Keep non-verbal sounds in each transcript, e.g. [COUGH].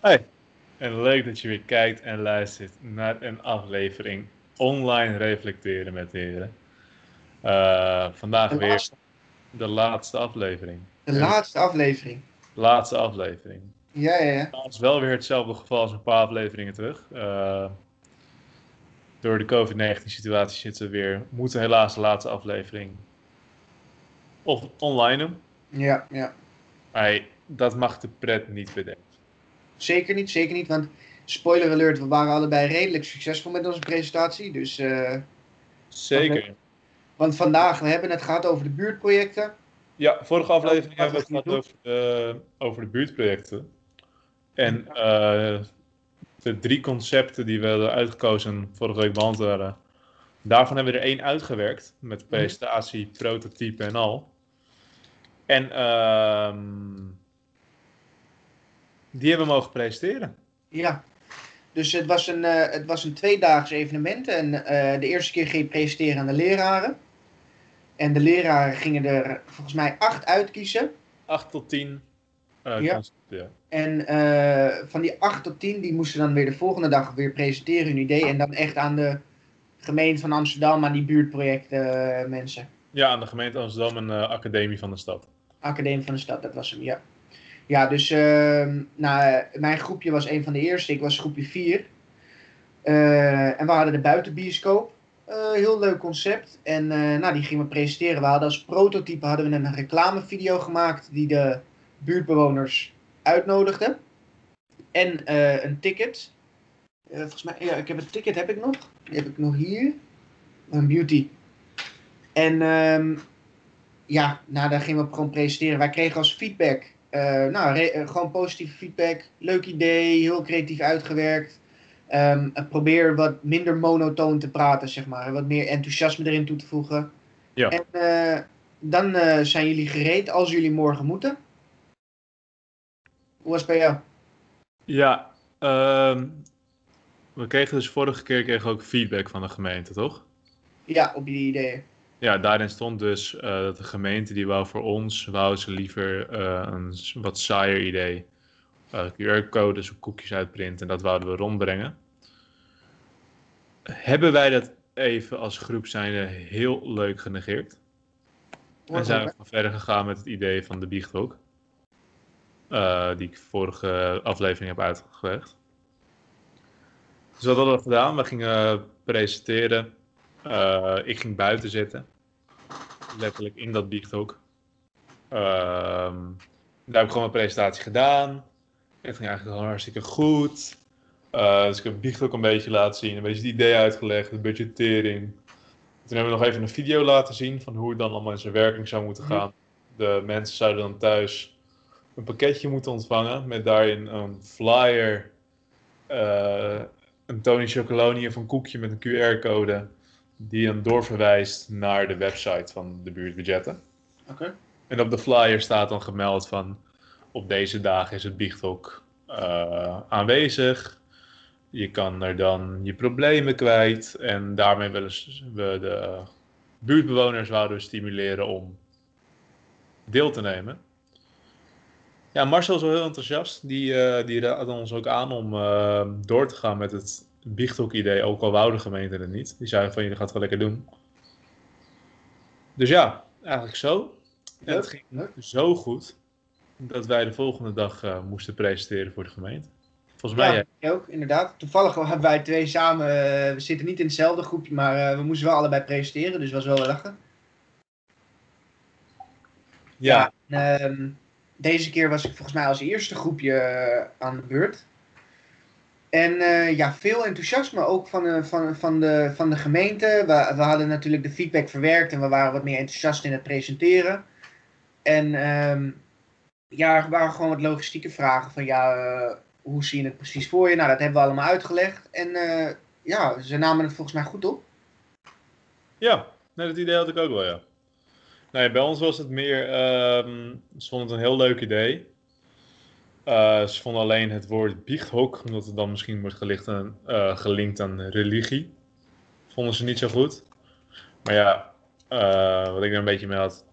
Hey, en leuk dat je weer kijkt en luistert naar een aflevering online reflecteren met de heren. Eh, vandaag De weer laatste, de laatste aflevering. de laatste aflevering. Laatste aflevering. Ja, ja, ja. Het is wel weer hetzelfde geval als een paar afleveringen terug. Eh, door de COVID-19 situatie zitten we weer. We moeten helaas de laatste aflevering of online doen. Ja, ja. Maar hey, dat mag de pret niet bedenken. Zeker niet, zeker niet. Want spoiler alert, we waren allebei redelijk succesvol met onze presentatie. Dus, eh, Zeker. want vandaag, we hebben het gehad over de buurtprojecten. Ja, vorige aflevering hebben we het gehad over de, over de buurtprojecten. En eh, de drie concepten die we hadden uitgekozen vorige week behandeld werden. Daarvan hebben we er één uitgewerkt. Met presentatie, prototype en al. En ehm, die hebben we mogen presenteren. Ja. Dus het was een, eh, het was een tweedaags evenement. En eh, de eerste keer ging je presenteren aan de leraren. En de leraren gingen er volgens mij acht uitkiezen. 8 tot 10 eh, Ja. En van die 8 tot 10, die moesten dan weer de volgende dag weer presenteren hun idee. En dan echt aan de gemeente van Amsterdam, aan die buurtprojecten mensen. ja, aan de gemeente Amsterdam en de academie van de stad. Academie van de Stad, dat was hem, ja. Ja, dus ehm, nou, mijn groepje was een van de eerste. Ik was groepje 4. en we hadden de buitenbioscoop. Eh, heel leuk concept. En eh, nou, die gingen we presenteren. We hadden als prototype hadden we een reclamevideo gemaakt die de buurtbewoners uitnodigde. En eh, een ticket. Eh, volgens mij, ja, ik heb een ticket heb ik nog. Die heb ik nog hier. Een beauty. En ehm, ja, nou, daar gingen we gewoon presenteren. Wij kregen als feedback, eh, nou, re- eh, gewoon positieve feedback. Leuk idee, heel creatief uitgewerkt. Ehm, eh, probeer wat minder monotoon te praten, zeg maar. Wat meer enthousiasme erin toe te voegen. Ja. En eh, dan eh, zijn jullie gereed als jullie morgen moeten. Hoe was het bij jou? Ja, ehm, we kregen dus vorige keer kregen ook feedback van de gemeente, toch? Ja, op jullie ideeën. Ja, daarin stond dus eh, dat de gemeente die wou voor ons, wou ze liever eh, een wat saaier idee. Eh, QR-codes of koekjes uitprinten en dat wouden we rondbrengen. Hebben wij dat even als groep zijnde heel leuk genegeerd. En zijn we verder gegaan met het idee van de biechthok. die ik vorige aflevering heb uitgelegd. Dus wat hadden we gedaan? We gingen presenteren. Ik ging buiten zitten. Letterlijk in dat biechthok. Ehm, daar heb ik gewoon mijn presentatie gedaan. Het ging eigenlijk gewoon hartstikke goed. Eh, dus ik heb het biechthok een beetje laten zien. Een beetje het idee uitgelegd, de budgettering. Toen hebben we nog even een video laten zien van hoe het dan allemaal in zijn werking zou moeten Mhm. gaan. De mensen zouden dan thuis een pakketje moeten ontvangen met daarin een flyer, eh, een Tony Chocoloni of een koekje met een QR-code die dan doorverwijst naar de website van de buurtbudgetten. Oké. En op de flyer staat dan gemeld van op deze dagen is het biechthok eh, aanwezig. Je kan er dan je problemen kwijt. En daarmee willen we de buurtbewoners wouden stimuleren om deel te nemen. Ja, Marcel is wel heel enthousiast. Die, eh, die raadde ons ook aan om eh, door te gaan met het biechthok-idee. Ook al wou de gemeente het niet. Die zeiden van, jullie gaat het wel lekker doen. Dus ja, eigenlijk zo. En het ging zo goed dat wij de volgende dag eh, moesten presenteren voor de gemeente. Volgens mij, Ja, ik ook, inderdaad. Toevallig hebben wij twee samen, eh, we zitten niet in hetzelfde groepje, maar eh, we moesten wel allebei presenteren, dus was wel lachen. ja. Ja, ehm, deze keer was ik volgens mij als eerste groepje eh, aan de beurt. En eh, ja, veel enthousiasme ook van, de van, van, de, van de gemeente. We, we hadden natuurlijk de feedback verwerkt en we waren wat meer enthousiast in het presenteren. En ehm, ja, er waren gewoon wat logistieke vragen van ja, eh, hoe zie je het precies voor je? Nou, dat hebben we allemaal uitgelegd. En ja, ze namen het volgens mij goed op. Ja, nee, dat idee had ik ook wel, ja. Nee, bij ons was het meer, ehm, ze vonden het een heel leuk idee. Eh, ze vonden alleen het woord biechthok, omdat het dan misschien wordt gelicht aan, eh, gelinkt aan religie. Vonden ze niet zo goed. Maar ja, eh, wat ik er een beetje mee had,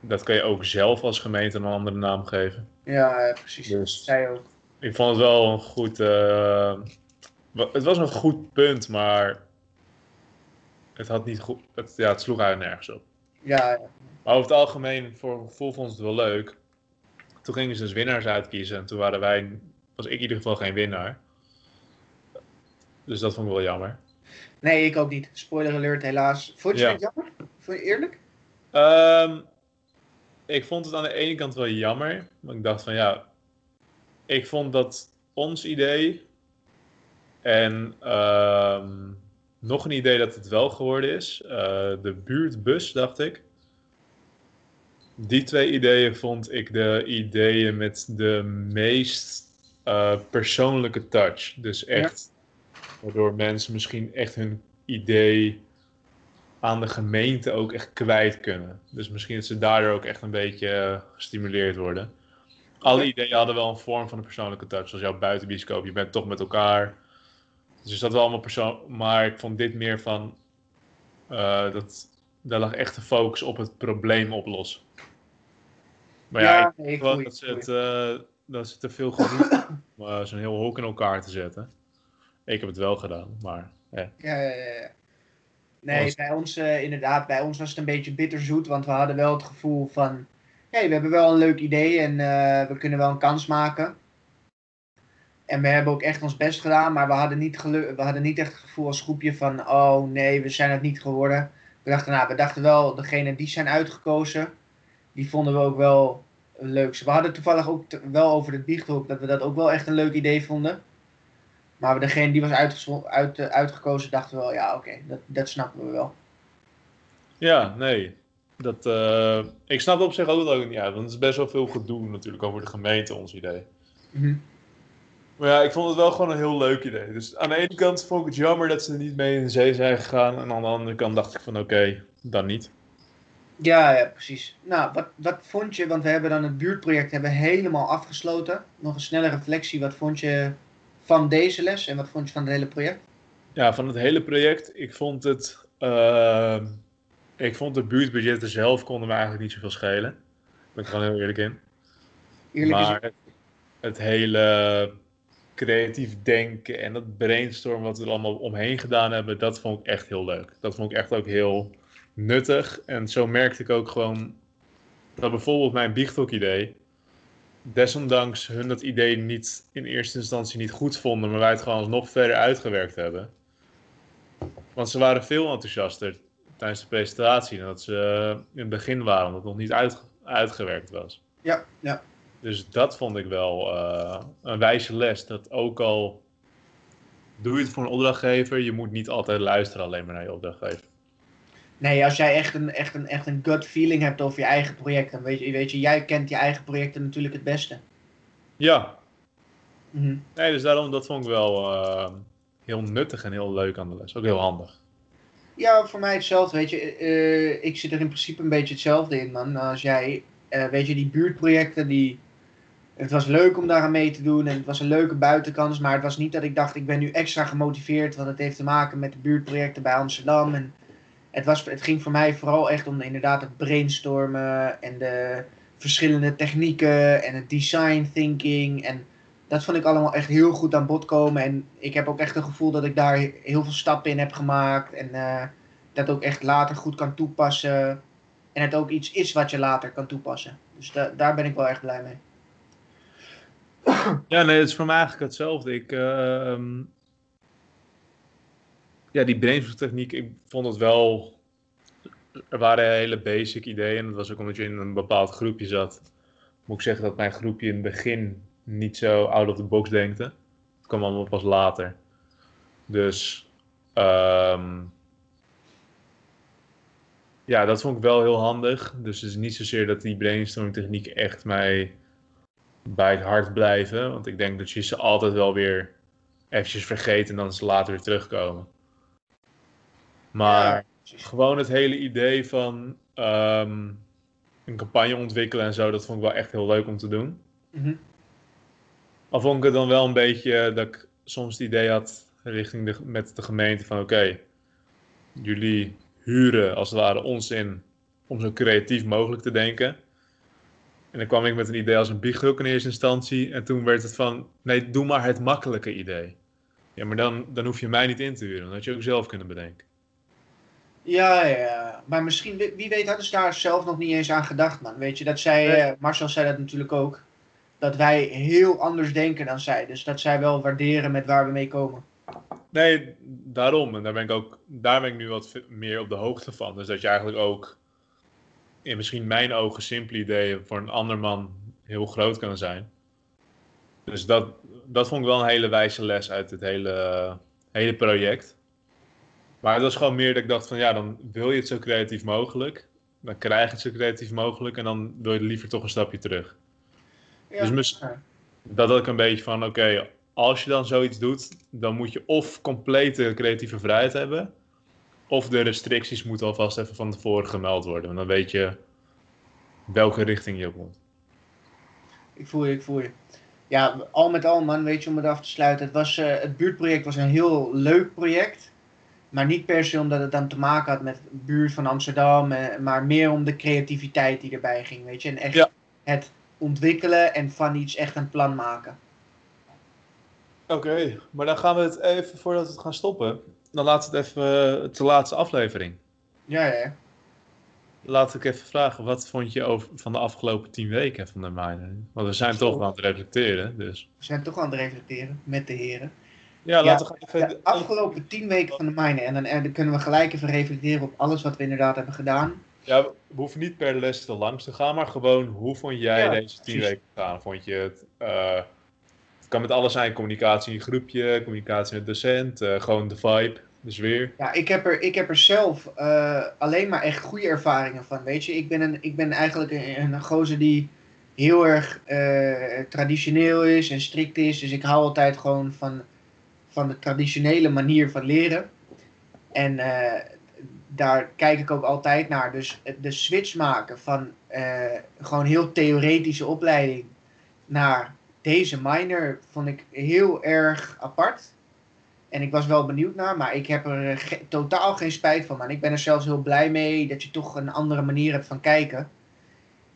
dat kan je ook zelf als gemeente een andere naam geven. Ja, precies. Dus Zij ook. ik vond het wel een goed. Het was een goed punt, maar het had niet goed. Het, ja, het sloeg eigenlijk nergens op. Ja, ja. Maar over het algemeen, voor een gevoel vond het wel leuk. Toen gingen ze dus winnaars uitkiezen en toen waren wij, was ik in ieder geval geen winnaar. Dus dat vond ik wel jammer. Nee, ik ook niet. Spoiler alert, helaas. Vond je het jammer? Vond je eerlijk? Um, ik vond het aan de ene kant wel jammer. Maar ik dacht van ja, ik vond dat ons idee en um, nog een idee dat het wel geworden is, uh, de buurtbus, dacht ik. Die twee ideeën vond ik de ideeën met de meest uh, persoonlijke touch. Dus echt, waardoor mensen misschien echt hun idee aan de gemeente ook echt kwijt kunnen. Dus misschien dat ze daardoor ook echt een beetje uh, gestimuleerd worden. Alle ideeën hadden wel een vorm van een persoonlijke touch. Zoals jouw buitenbioscoop, je bent toch met elkaar. Dus dat wel allemaal persoon. Maar ik vond dit meer van. Uh, dat, daar lag echt de focus op het probleem oplossen. Maar ja, ja ik, vond dat ze, het, uh, dat ze te veel gedoe om uh, zo'n heel hok in elkaar te zetten. Ik heb het wel gedaan, maar. Ja, ja, ja. ja. Nee, bij ons uh, inderdaad, bij ons was het een beetje bitterzoet, want we hadden wel het gevoel van, hey, we hebben wel een leuk idee en we kunnen wel een kans maken. En we hebben ook echt ons best gedaan, maar we hadden niet, we hadden niet echt het gevoel als groepje van, oh nee, we zijn het niet geworden. We dachten, nou, we dachten wel, degene die zijn uitgekozen, die vonden we ook wel leuk. We hadden toevallig ook wel over het biechthoek, dat we dat ook wel echt een leuk idee vonden. Maar degene die was uit, uh, uitgekozen, dachten we wel, ja, oké, dat, dat snappen we wel. Ja, nee. Dat, uh, ik snap op zich ook ook niet uit, want het is best wel veel gedoe natuurlijk over de gemeente, ons idee. Mm Maar ja, ik vond het wel gewoon een heel leuk idee. Dus aan de ene kant vond ik het jammer dat ze er niet mee in de zee zijn gegaan. En aan de andere kant dacht ik van oké, dan niet. Ja, ja, precies. Nou, wat, wat vond je, want we hebben dan het buurtproject hebben helemaal afgesloten. Nog een snelle reflectie, wat vond je van deze les en wat vond je van het hele project? Ja, van het hele project, ik vond het. Uh, ik vond de buurtbudgetten zelf konden me eigenlijk niet zoveel schelen. Daar ben ik gewoon heel eerlijk in. Eerlijk maar het, het, hele creatief denken en dat brainstorm wat we er allemaal omheen gedaan hebben, dat vond ik echt heel leuk. Dat vond ik echt ook heel nuttig. En zo merkte ik ook gewoon dat bijvoorbeeld mijn biechtok idee desondanks hun dat idee niet in eerste instantie niet goed vonden, maar wij het gewoon nog verder uitgewerkt hebben. Want ze waren veel enthousiaster tijdens de presentatie dan dat ze in het begin waren, omdat het nog niet uit, uitgewerkt was. Ja, ja. Dus dat vond ik wel uh, een wijze les. Dat ook al doe je het voor een opdrachtgever, je moet niet altijd luisteren alleen maar naar je opdrachtgever. Nee, als jij echt een, echt, een, echt een gut feeling hebt over je eigen project, dan weet je, weet je, jij kent je eigen projecten natuurlijk het beste. Ja. Mm Nee, dus daarom, dat vond ik wel uh, heel nuttig en heel leuk aan de les. Ook heel handig. Ja, voor mij hetzelfde, weet je. Uh, ik zit er in principe een beetje hetzelfde in, man. Als jij, uh, weet je, die buurtprojecten, die... Het was leuk om daar aan mee te doen en het was een leuke buitenkans, maar het was niet dat ik dacht, ik ben nu extra gemotiveerd, want het heeft te maken met de buurtprojecten bij Amsterdam en het, was, het ging voor mij vooral echt om inderdaad het brainstormen en de verschillende technieken en het design thinking. En dat vond ik allemaal echt heel goed aan bod komen. En ik heb ook echt het gevoel dat ik daar heel veel stappen in heb gemaakt. En uh, dat ook echt later goed kan toepassen. En het ook iets is wat je later kan toepassen. Dus da daar ben ik wel echt blij mee. Ja, nee, het is voor mij eigenlijk hetzelfde. Ik, uh, ja, die brainstormtechniek, ik vond het wel. Er waren hele basic ideeën. Dat was ook omdat je in een bepaald groepje zat. Moet ik zeggen dat mijn groepje in het begin niet zo out of the box denkte. Het kwam allemaal pas later. Dus. Um, ja, dat vond ik wel heel handig. Dus het is niet zozeer dat die brainstormtechniek echt mij bij het hart blijven. Want ik denk dat je ze altijd wel weer eventjes vergeet en dan ze later weer terugkomen. Maar gewoon het hele idee van ehm, een campagne ontwikkelen en zo, dat vond ik wel echt heel leuk om te doen. Mm Al vond ik het dan wel een beetje dat ik soms het idee had richting de, met de gemeente van oké, jullie huren als het ware ons in om zo creatief mogelijk te denken. En dan kwam ik met een idee als een biechthoek in eerste instantie. En toen werd het van, nee, doe maar het makkelijke idee. Ja, maar dan, dan hoef je mij niet in te huren. Dan had je ook zelf kunnen bedenken. Ja, ja, maar misschien, wie weet hadden ze daar zelf nog niet eens aan gedacht, man. Weet je, dat zij, Nee. eh, Marcel zei dat natuurlijk ook, dat wij heel anders denken dan zij. Dus dat zij wel waarderen met waar we mee komen. Nee, daarom. En daar ben ik ook, daar ben ik nu wat meer op de hoogte van. Dus dat je eigenlijk ook in misschien mijn ogen simpele ideeën voor een ander man heel groot kunnen zijn. Dus dat, dat vond ik wel een hele wijze les uit het hele, hele project. Maar het was gewoon meer dat ik dacht van ja, dan wil je het zo creatief mogelijk. Dan krijg je het zo creatief mogelijk en dan wil je liever toch een stapje terug. Ja. Dus dat had ik een beetje van, oké, als je dan zoiets doet, dan moet je of complete creatieve vrijheid hebben, of de restricties moeten alvast even van tevoren gemeld worden. Want dan weet je welke richting je op moet. Ik voel je, ik voel je. Ja, al met al, man, weet je, om het af te sluiten. Het, was, eh, het buurtproject was een heel leuk project. Maar niet per se omdat het dan te maken had met de buurt van Amsterdam. eh, maar meer om de creativiteit die erbij ging, weet je. En echt Ja. het ontwikkelen en van iets echt een plan maken. Oké, maar dan gaan we het even, voordat we het gaan stoppen, dan we het even, de laatste aflevering. Ja, ja, ja. Laat ik even vragen, wat vond je over, van de afgelopen tien weken van de minor? Want we zijn toch wel aan het reflecteren, dus. We zijn toch aan het reflecteren met de heren. Ja, Ja, laten we De afgelopen tien weken van de mine. En dan, en dan kunnen we gelijk even reflecteren op alles wat we inderdaad hebben gedaan. Ja, we hoeven niet per les te langs te gaan, maar gewoon hoe vond jij Ja, deze tien precies. weken gaan? Vond je het, eh, het kan met alles zijn, communicatie in groepje, communicatie met docent, eh, gewoon de vibe, de sfeer. Ja, ik heb er, ik heb er zelf eh, alleen maar echt goede ervaringen van. Weet je, ik ben, een, ik ben eigenlijk een, een gozer die heel erg eh, traditioneel is en strikt is. Dus ik hou altijd gewoon van, van de traditionele manier van leren. En eh, daar kijk ik ook altijd naar. Dus de switch maken van eh, gewoon heel theoretische opleiding naar deze minor vond ik heel erg apart. En ik was wel benieuwd naar, maar ik heb er eh, totaal geen spijt van. Man. Ik ben er zelfs heel blij mee dat je toch een andere manier hebt van kijken.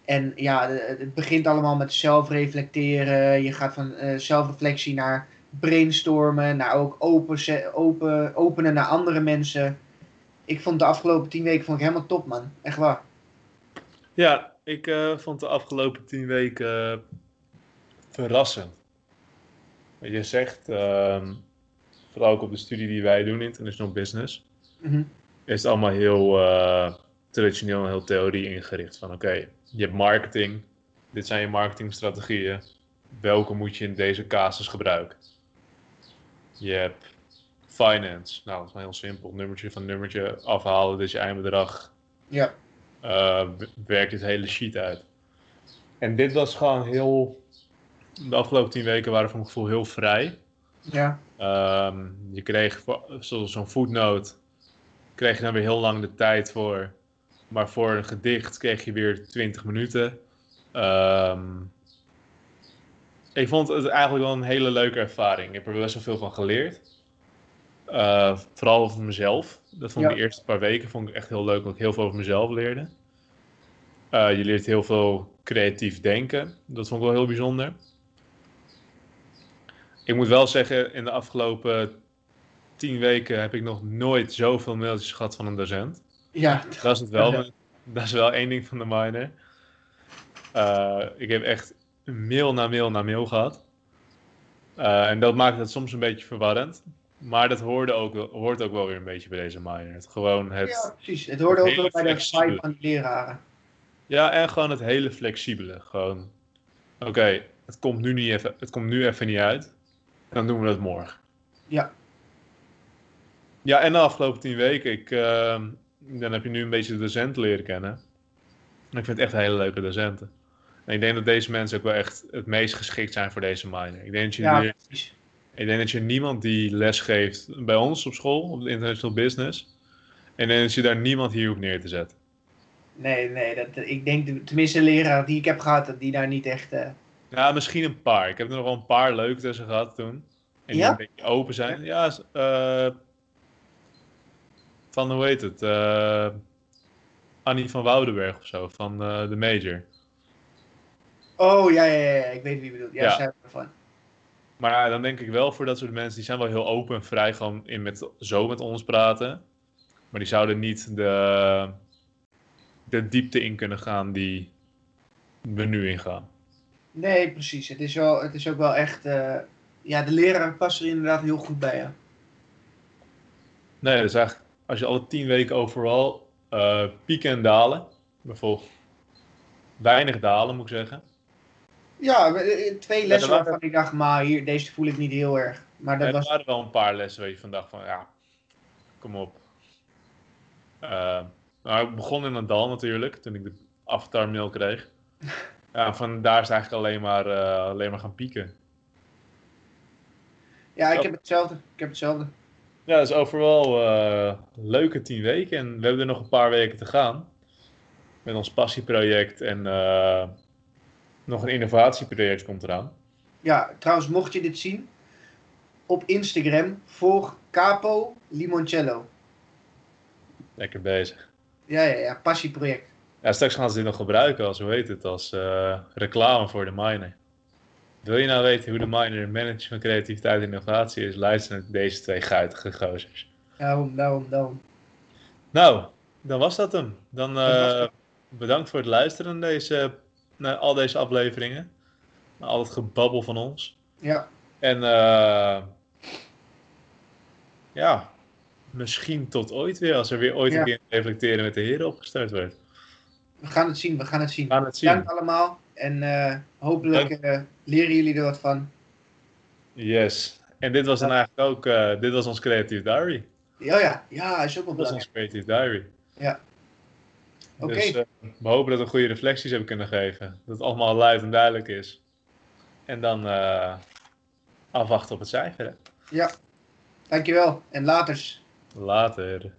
En ja, het begint allemaal met zelfreflecteren. Je gaat van zelfreflectie naar brainstormen, naar ook open, open, openen naar andere mensen. Ik vond de afgelopen tien weken vond ik helemaal top, man. Echt waar. Ja, ik eh, vond de afgelopen tien weken eh, verrassend. Wat je zegt, ehm, vooral ook op de studie die wij doen, International Business, Mhm. is het allemaal heel eh, traditioneel en heel theorie ingericht. Van oké, je hebt marketing, dit zijn je marketingstrategieën, welke moet je in deze casus gebruiken? Je hebt finance, nou dat is heel simpel, nummertje van nummertje afhalen, is je eindbedrag, Ja. w- werkt dit hele sheet uit. En dit was gewoon heel, de afgelopen tien weken waren voor mijn gevoel heel vrij. Ja. Ehm, je kreeg zoals zo'n footnote, kreeg je dan weer heel lang de tijd voor. Maar voor een gedicht kreeg je weer 20 minuten. Ehm, ik vond het eigenlijk wel een hele leuke ervaring. Ik heb er best wel veel van geleerd. Eh, vooral over mezelf. Dat vond ik Ja. de eerste paar weken vond ik echt heel leuk, omdat ik heel veel over mezelf leerde. Eh, je leert heel veel creatief denken. Dat vond ik wel heel bijzonder. Ik moet wel zeggen, in de afgelopen tien weken heb ik nog nooit zoveel mailtjes gehad van een docent. Ja. Dat is het wel. Dat is wel één ding van de minor. Eh, ik heb echt mail na mail na mail gehad. Eh, en dat maakt het soms een beetje verwarrend. Maar dat hoorde ook, hoort ook wel weer een beetje bij deze minor. Gewoon het, ja, precies. Het hoorde ook wel bij de vibe van de leraren. Ja, en gewoon het hele flexibele. Gewoon, oké, het komt nu niet even, het komt nu even niet uit. Dan doen we dat morgen. Ja. Ja, en de afgelopen tien weken, ik, ehm, dan heb je nu een beetje de docenten leren kennen. En ik vind het echt hele leuke docenten. En ik denk dat deze mensen ook wel echt het meest geschikt zijn voor deze minor. Ik denk dat je, Ja, ik denk dat je niemand die les geeft bij ons op school, op de International Business. En denk dat je daar niemand hier hoeft neer te zetten. Nee, nee, dat, ik denk, de- tenminste, de leraar die ik heb gehad, dat die daar niet echt. eh, Ja, misschien een paar. Ik heb er nog wel een paar leuke tussen gehad toen. En die Ja? een beetje open zijn. Ja, eh, van hoe heet het? eh, Annie van Woudenberg of zo, van de Major. Oh, ja, ja, ja, ik weet wie je bedoelt. Ja, Ja. we ervan. Maar ja, dan denk ik wel voor dat soort mensen, die zijn wel heel open en vrij gewoon in met, zo met ons praten. Maar die zouden niet de, de diepte in kunnen gaan die we nu ingaan. Nee, precies. Het is, wel, het is ook wel echt... eh, ja, de leraar past er inderdaad heel goed bij, ja. Nee, dus eigenlijk als je alle tien weken overal eh, pieken en dalen, bijvoorbeeld weinig dalen moet ik zeggen. Ja, we- eh, twee lessen waren- waarvan ik dacht, maar hier, deze voel ik niet heel erg. Maar dat er was... waren wel een paar lessen waar je van dacht van ja, kom op. Eh, nou, ik begon in een dal natuurlijk, toen ik de avatar mail kreeg. [LAUGHS] Ja, van daar is het eigenlijk alleen maar, eh, alleen maar gaan pieken. Ja, ik Ja. heb hetzelfde. Ik heb hetzelfde. Ja, dat is overal eh, leuke tien weken en we hebben er nog een paar weken te gaan. Met ons passieproject en eh, nog een innovatieproject komt eraan. Ja, trouwens, mocht je dit zien, op Instagram volg Capo Limoncello. Lekker bezig. Ja, ja, ja, passieproject. Ja, straks gaan ze dit nog gebruiken als, hoe heet het, als eh, reclame voor de miner. Wil je nou weten hoe de miner manager van creativiteit en innovatie is, luister naar deze twee guitige gozers. Daarom, daarom, daarom. Nou, dan was dat hem. Dan eh, bedankt voor het luisteren naar, deze, naar al deze afleveringen. Naar al het gebabbel van ons. Ja, En eh, ja, misschien tot ooit weer, als er weer ooit Ja. een keer reflecteren met de heren opgestart wordt. we gaan het zien, we gaan het zien. We gaan het zien. Dank allemaal. En eh, hopelijk eh, leren jullie er wat van. Yes. En dit was dan eigenlijk ook, dit was ons Creative Diary. Ja, ja, ja, is ook wel Dat was belangrijk. ons Creative Diary. Ja. Oké. Dus eh, we hopen dat we goede reflecties hebben kunnen geven. Dat het allemaal luid en duidelijk is. En dan eh, afwachten op het cijfer. hè. Ja, dankjewel. En laters. Later.